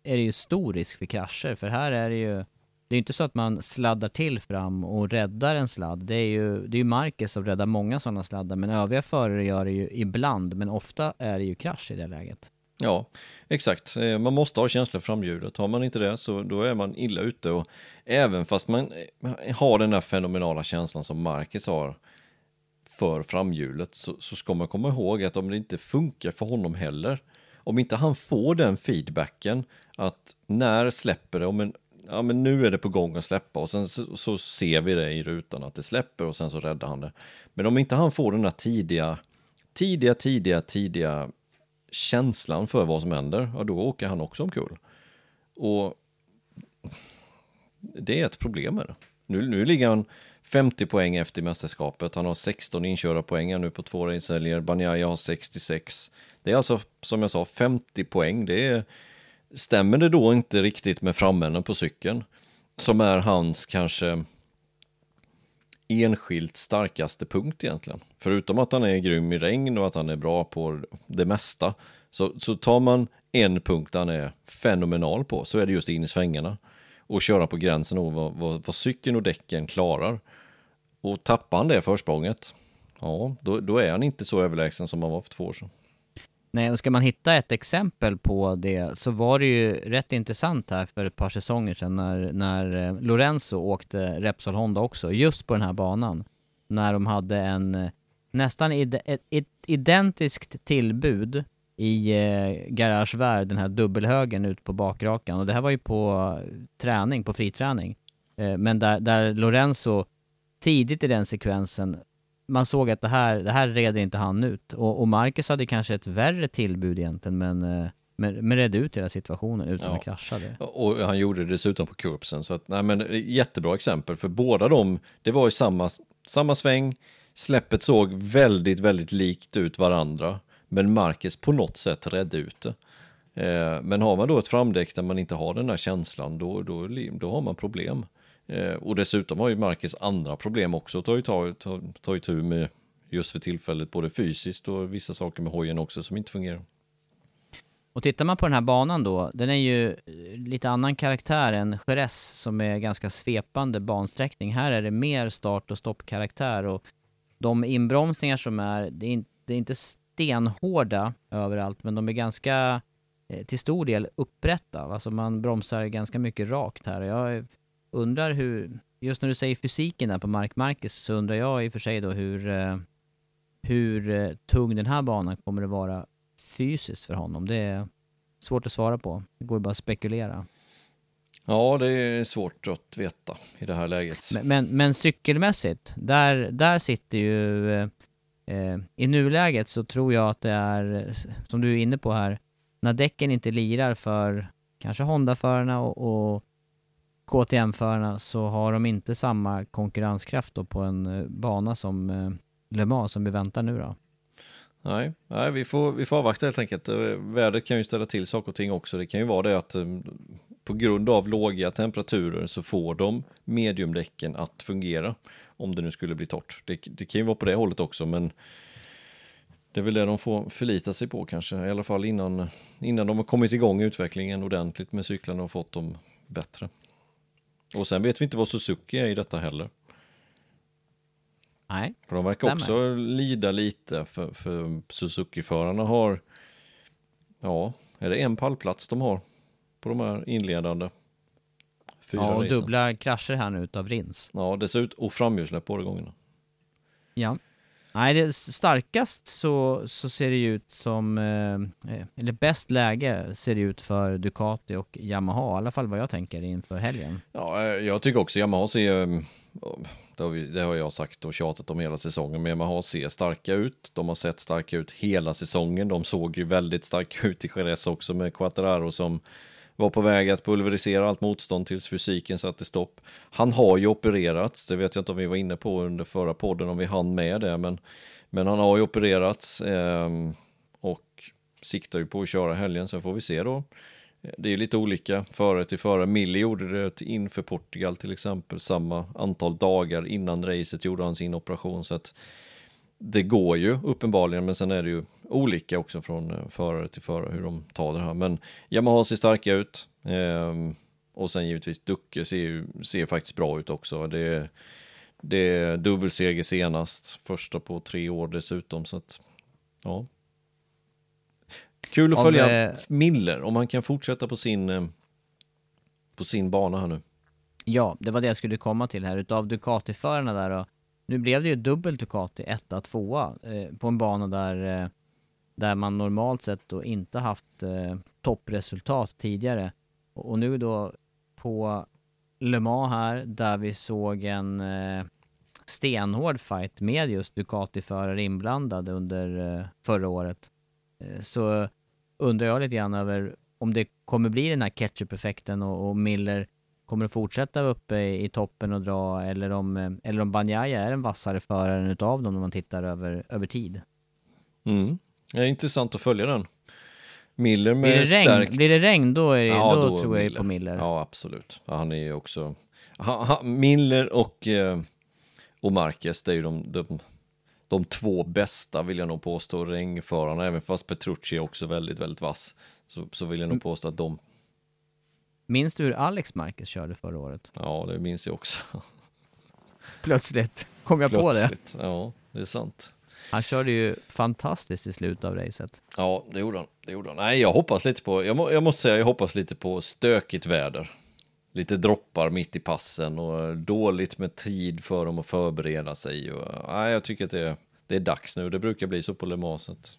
är det ju stor risk för krascher, för här är det ju det är inte så att man sladdar till fram och räddar en sladd. Det är ju, det är ju Marcus som räddar många sådana sladdar, men övriga förare gör det ju ibland, men ofta är det ju krasch i det läget. Ja, exakt. Eh, man måste ha känsla för framhjulet. Har man inte det så då är man illa ute. Och även fast man eh, har den där fenomenala känslan som Marcus har för framhjulet så, så ska man komma ihåg att om det inte funkar för honom heller, om inte han får den feedbacken att när släpper det, om en, ja men nu är det på gång att släppa och sen så, så ser vi det i rutan att det släpper och sen så räddar han det. Men om inte han får den där tidiga, tidiga, tidiga, tidiga känslan för vad som händer, ja då åker han också omkull. Och det är ett problem med det. Nu, nu ligger han 50 poäng efter i mästerskapet. Han har 16 inkörda poäng nu på två racehelger. Banjaya har 66. Det är alltså, som jag sa, 50 poäng. Det är, stämmer det då inte riktigt med framänden på cykeln, som är hans kanske enskilt starkaste punkt egentligen. Förutom att han är grym i regn och att han är bra på det mesta, så, så tar man en punkt han är fenomenal på, så är det just in i svängarna. Och köra på gränsen av vad, vad, vad cykeln och däcken klarar. Och tappar han det försprånget, ja, då, då är han inte så överlägsen som han var för två år sedan. Nej, och ska man hitta ett exempel på det så var det ju rätt intressant här för ett par säsonger sedan när, när eh, Lorenzo åkte Repsol Honda också, just på den här banan. När de hade en eh, nästan id ett, ett identiskt tillbud i eh, garagevärld, den här dubbelhögen ut på bakrakan. Och det här var ju på eh, träning, på friträning. Eh, men där, där Lorenzo tidigt i den sekvensen man såg att det här, det här red inte han ut. Och, och Marcus hade kanske ett värre tillbud egentligen, men, eh, men, men redde ut hela situationen utan ja. att krascha det. Och han gjorde det dessutom på kurbsen, så att, nej men jättebra exempel, för båda de, det var ju samma, samma sväng, släppet såg väldigt, väldigt likt ut varandra, men Marcus på något sätt redde ut det. Eh, men har man då ett framdäck där man inte har den där känslan, då, då, då har man problem. Eh, och dessutom har ju Marcus andra problem också att ta, ta, ta, ta itu med just för tillfället, både fysiskt och vissa saker med hojen också som inte fungerar. Och tittar man på den här banan då, den är ju lite annan karaktär än Jerez som är ganska svepande bansträckning. Här är det mer start och stoppkaraktär och de inbromsningar som är, det är, det är inte stenhårda överallt, men de är ganska eh, till stor del upprätta. Alltså man bromsar ganska mycket rakt här. Jag undrar hur, just när du säger fysiken där på Mark Marquez så undrar jag i och för sig då hur, eh, hur eh, tung den här banan kommer att vara fysiskt för honom. Det är svårt att svara på. Det går ju bara att spekulera. Ja, det är svårt att veta i det här läget. Men, men, men cykelmässigt, där, där sitter ju... Eh, eh I nuläget så tror jag att det är, som du är inne på här, när däcken inte lirar för kanske Honda-förarna och, och KTM-förarna så har de inte samma konkurrenskraft då på en eh, bana som eh, Le Mans som vi väntar nu då. Nej, nej vi, får, vi får avvakta helt enkelt. Eh, vädret kan ju ställa till saker och ting också. Det kan ju vara det att på grund av låga temperaturer så får de mediumdäcken att fungera. Om det nu skulle bli torrt. Det, det kan ju vara på det hållet också men det är väl det de får förlita sig på kanske. I alla fall innan, innan de har kommit igång utvecklingen ordentligt med cyklarna och fått dem bättre. Och sen vet vi inte vad Suzuki är i detta heller. Nej. För de verkar också är. lida lite för, för Suzuki-förarna har, ja, är det en pallplats de har på de här inledande fyra Ja, och racen. dubbla krascher här nu utav Rins. Ja, dessutom, och framhjulsläpp båda gångerna. Ja. Nej, det starkast så, så ser det ut som, eh, eh, eller bäst läge ser det ut för Ducati och Yamaha, i alla fall vad jag tänker inför helgen. Ja, eh, jag tycker också Yamaha ser, mm, det har, vi, det har jag sagt och tjatat om hela säsongen, men Yamaha ser starka ut. De har sett starka ut hela säsongen. De såg ju väldigt starka ut i Jerez också med Quattararo som var på väg att pulverisera allt motstånd tills fysiken satte stopp. Han har ju opererats, det vet jag inte om vi var inne på under förra podden om vi hann med det, men, men han har ju opererats eh, och siktar ju på att köra helgen, sen får vi se då. Det är lite olika före till före. Mille gjorde det inför Portugal till exempel, samma antal dagar innan racet gjorde han sin operation, så att det går ju uppenbarligen, men sen är det ju olika också från eh, förare till förare hur de tar det här. Men Yamaha ser starka ut. Eh, och sen givetvis Ducke ser, ju, ser faktiskt bra ut också. Det, det är dubbelseger senast, första på tre år dessutom. Så att, ja. Kul att följa eh, Miller, om han kan fortsätta på sin, eh, på sin bana här nu. Ja, det var det jag skulle komma till här. Utav Ducati-förarna där och nu blev det ju dubbelt Ducati, etta, tvåa, eh, på en bana där, eh, där man normalt sett då inte haft eh, toppresultat tidigare. Och, och, nu då på Le Mans här, där vi såg en eh, stenhård fight med just Ducati-förare inblandade under eh, förra året. Eh, så undrar jag lite grann över om det kommer bli den här ketchup-effekten och, och Miller kommer att fortsätta uppe i, i toppen och dra eller om, eh, eller om Banjaya är en vassare förare utav dem när man tittar över, över tid. Mm. Det är intressant att följa den. Miller med blir det regn, stärkt... Blir det regn då, är det, ja, då, då tror jag på Miller. Ja, absolut. Ja, han är ju också... Ha, ha, Miller och, eh, och Marquez, det är ju de, de, de två bästa vill jag nog påstå, regnförarna, även fast Petrucci är också väldigt, väldigt vass. Så, så vill jag nog mm. påstå att de Minns du hur Alex Marquez körde förra året? Ja, det minns jag också. Plötsligt kom jag Plötsligt. på det. Ja, det är sant. Han körde ju fantastiskt i slutet av racet. Ja, det gjorde han. Det gjorde han. Nej, jag hoppas lite på, jag, må, jag måste säga, jag hoppas lite på stökigt väder. Lite droppar mitt i passen och dåligt med tid för dem att förbereda sig. Och, nej, jag tycker att det, det är dags nu. Det brukar bli så på Le Manset.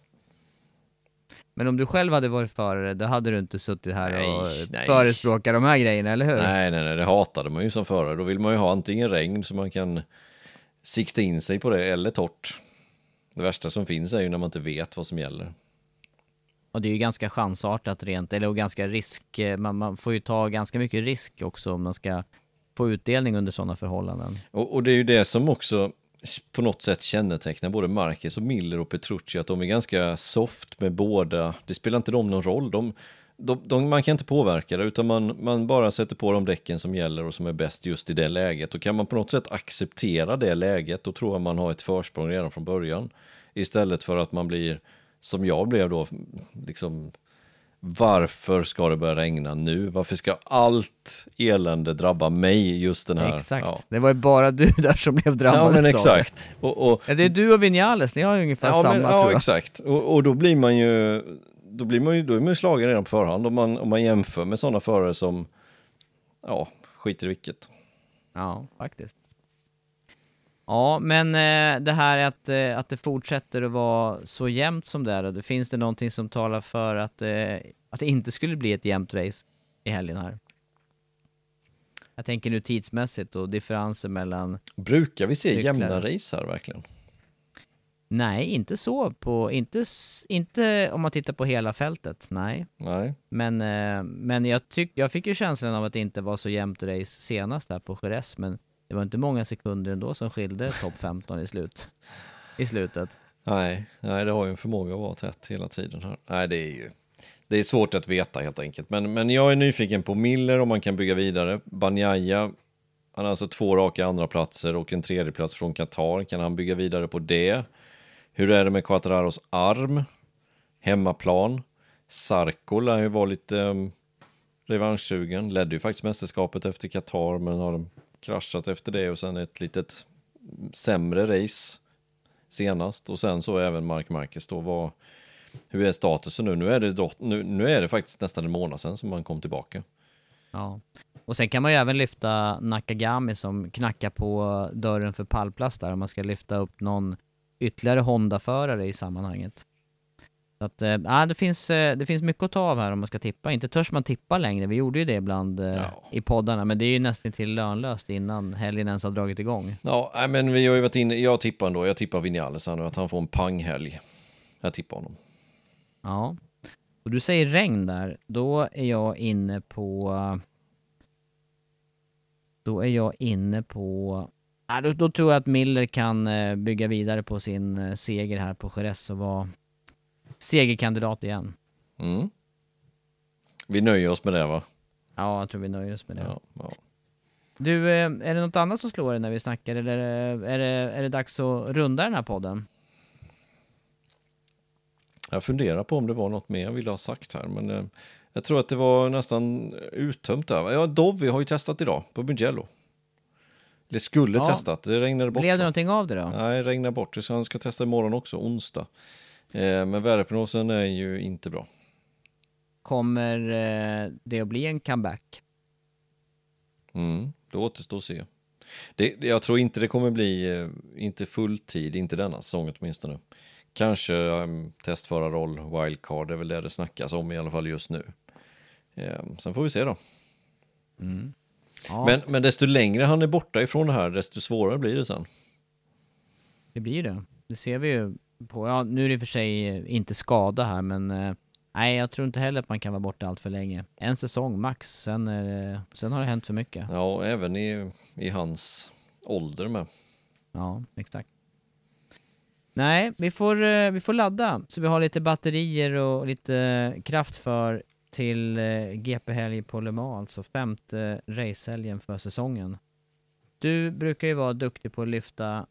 Men om du själv hade varit förare, då hade du inte suttit här Nej, och nej. förespråkat de här grejerna, eller hur? Nej, nej, nej, det hatade man ju som förare. Då vill man ju ha antingen regn så man kan sikta in sig på det eller torrt. Det värsta som finns är ju när man inte vet vad som gäller. Och det är ju ganska chansartat rent, eller och ganska risk, eh, man, man får ju ta ganska mycket risk också om man ska få utdelning under sådana förhållanden. Och, och det är ju det som också på något sätt kännetecknar både Marquez och Miller och Petrucci, att de är ganska soft med båda. Det spelar inte dem någon roll. De, de, de, man kan inte påverka det, utan man, man bara sätter på de däcken som gäller och som är bäst just i det läget. Och kan man på något sätt acceptera det läget, då tror jag man har ett försprång redan från början. Istället för att man blir, som jag blev då, liksom varför ska det börja regna nu? Varför ska allt elände drabba mig just den här? Exakt, Ja, det var ju bara du där som blev drabbad ja men exakt. Och, och. Ja, det är du och Vinales, ni har ju ungefär ja, samma men, ja exakt. Och, och då blir man ju, då blir man ju, då är man ju slagen redan på förhand om man, om man jämför med sådana förare som, ja, skiter i vilket. Ja, faktiskt. Ja, men eh, det här att, eh, att det fortsätter att vara så jämnt som det är, det finns det någonting som talar för att, eh, att det inte skulle bli ett jämnt race i helgen här? Jag tänker nu tidsmässigt och differenser mellan Brukar vi se Cyklar. jämna race här verkligen? Nej, inte så på, inte, inte om man tittar på hela fältet, nej. Nej. Men, eh, men jag, tyck, jag fick ju känslan av att det inte var så jämnt race senast där på Jerez, men det var inte många sekunder ändå som skilde topp 15 i, slut, i slutet. Nej, nej, det har ju en förmåga att vara tätt hela tiden här. Nej, det är ju, det är svårt att veta helt enkelt. Men, men jag är nyfiken på Miller om man kan bygga vidare. Banjaya, han har alltså två raka andra platser och en tredje plats från Qatar. Kan han bygga vidare på det? Hur är det med Quattraros arm? Hemmaplan? Sarko lär ju vara lite um, revanschsugen. Ledde ju faktiskt mästerskapet efter Qatar men har kraschat efter det och sen ett litet mm, sämre race senast och sen så även Mark Marquez då var hur är statusen nu? Nu är det, då, nu, nu är det faktiskt nästan en månad sedan som man kom tillbaka. Ja. Och sen kan man ju även lyfta Nakagami som knackar på dörren för pallplats där om man ska lyfta upp någon ytterligare Honda-förare i sammanhanget. Så att, ja, det, finns, eh, det finns mycket att ta av här om man ska tippa. Inte törs man tippa längre, vi gjorde ju det ibland eh, Ja. i poddarna, men det är ju nästan till lönlöst innan helgen ens har dragit igång. Ja, men vi har ju varit inne, jag tippar ändå, jag tippar Vinales här nu, att han får en panghelg. Jag tippar honom. Ja. Och du säger regn där, då är jag inne på... Då är jag inne på... Ja, då, då tror jag att Miller kan eh, bygga vidare på sin eh, seger här på Jerez och vara segerkandidat igen. Mm. Vi nöjer oss med det va? Ja, jag tror vi nöjer oss med det. Ja, ja. Du, eh, är det något annat som slår dig när vi snackar eller är det, är det, dags att runda den här podden? Jag funderar på om det var något mer jag ville ha sagt här, men jag tror att det var nästan uttömt där. Ja, Dovi har ju testat idag på Mugello. Det skulle Ja. testat, det regnade bort. Blev det någonting av det då? Nej, det regnar bort, så han ska testa imorgon också, onsdag. Eh, men väderprognosen är ju inte bra. Kommer eh, det att bli en comeback? Mm, det återstår att se. Det, jag tror inte det kommer bli, eh, inte fulltid, inte denna säsong åtminstone. Kanske um, testförarroll, wildcard, det är väl det det snackas om i alla fall just nu. Eh, sen får vi se då. Ja, Men, men desto längre han är borta ifrån det här, desto svårare blir det sen. det blir det. Det ser vi ju på, ja nu är det i och för sig eh, inte skada här men eh, nej jag tror inte heller att man kan vara borta allt för länge. En säsong max, sen, det, sen har det hänt för mycket. Ja, även i, i hans ålder med. Ja, exakt. Nej, vi får, eh, vi får ladda så vi har lite batterier och lite kraft för till eh, GP-helg på Le Mans, alltså femte racehelgen för säsongen. Du brukar ju vara duktig på att lyfta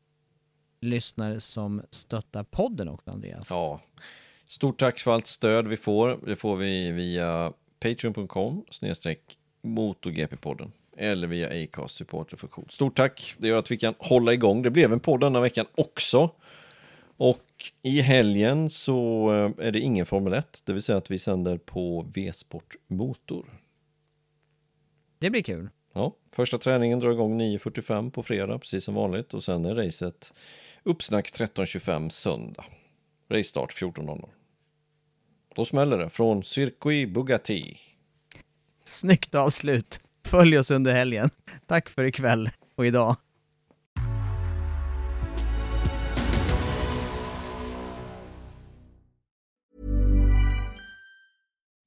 lyssnare som stöttar podden också, Andreas. Ja, stort tack för allt stöd vi får. Det får vi via patreon.com snedstreck motorgp-podden eller via Acast supporterfunktion. Stort tack, det gör att vi kan hålla igång. Det blev en podd denna veckan också. Och i helgen så eh, är det ingen Formel 1, det vill säga att vi sänder på V-sport Motor. Det blir kul. Ja, första träningen drar igång 9.45 på fredag, precis som vanligt. Och sen är racet uppsnack 13.25 söndag. Race start 14.00. Då smäller det från Circuit Bugatti. Snyggt avslut. Följ oss under helgen. Tack för ikväll och idag.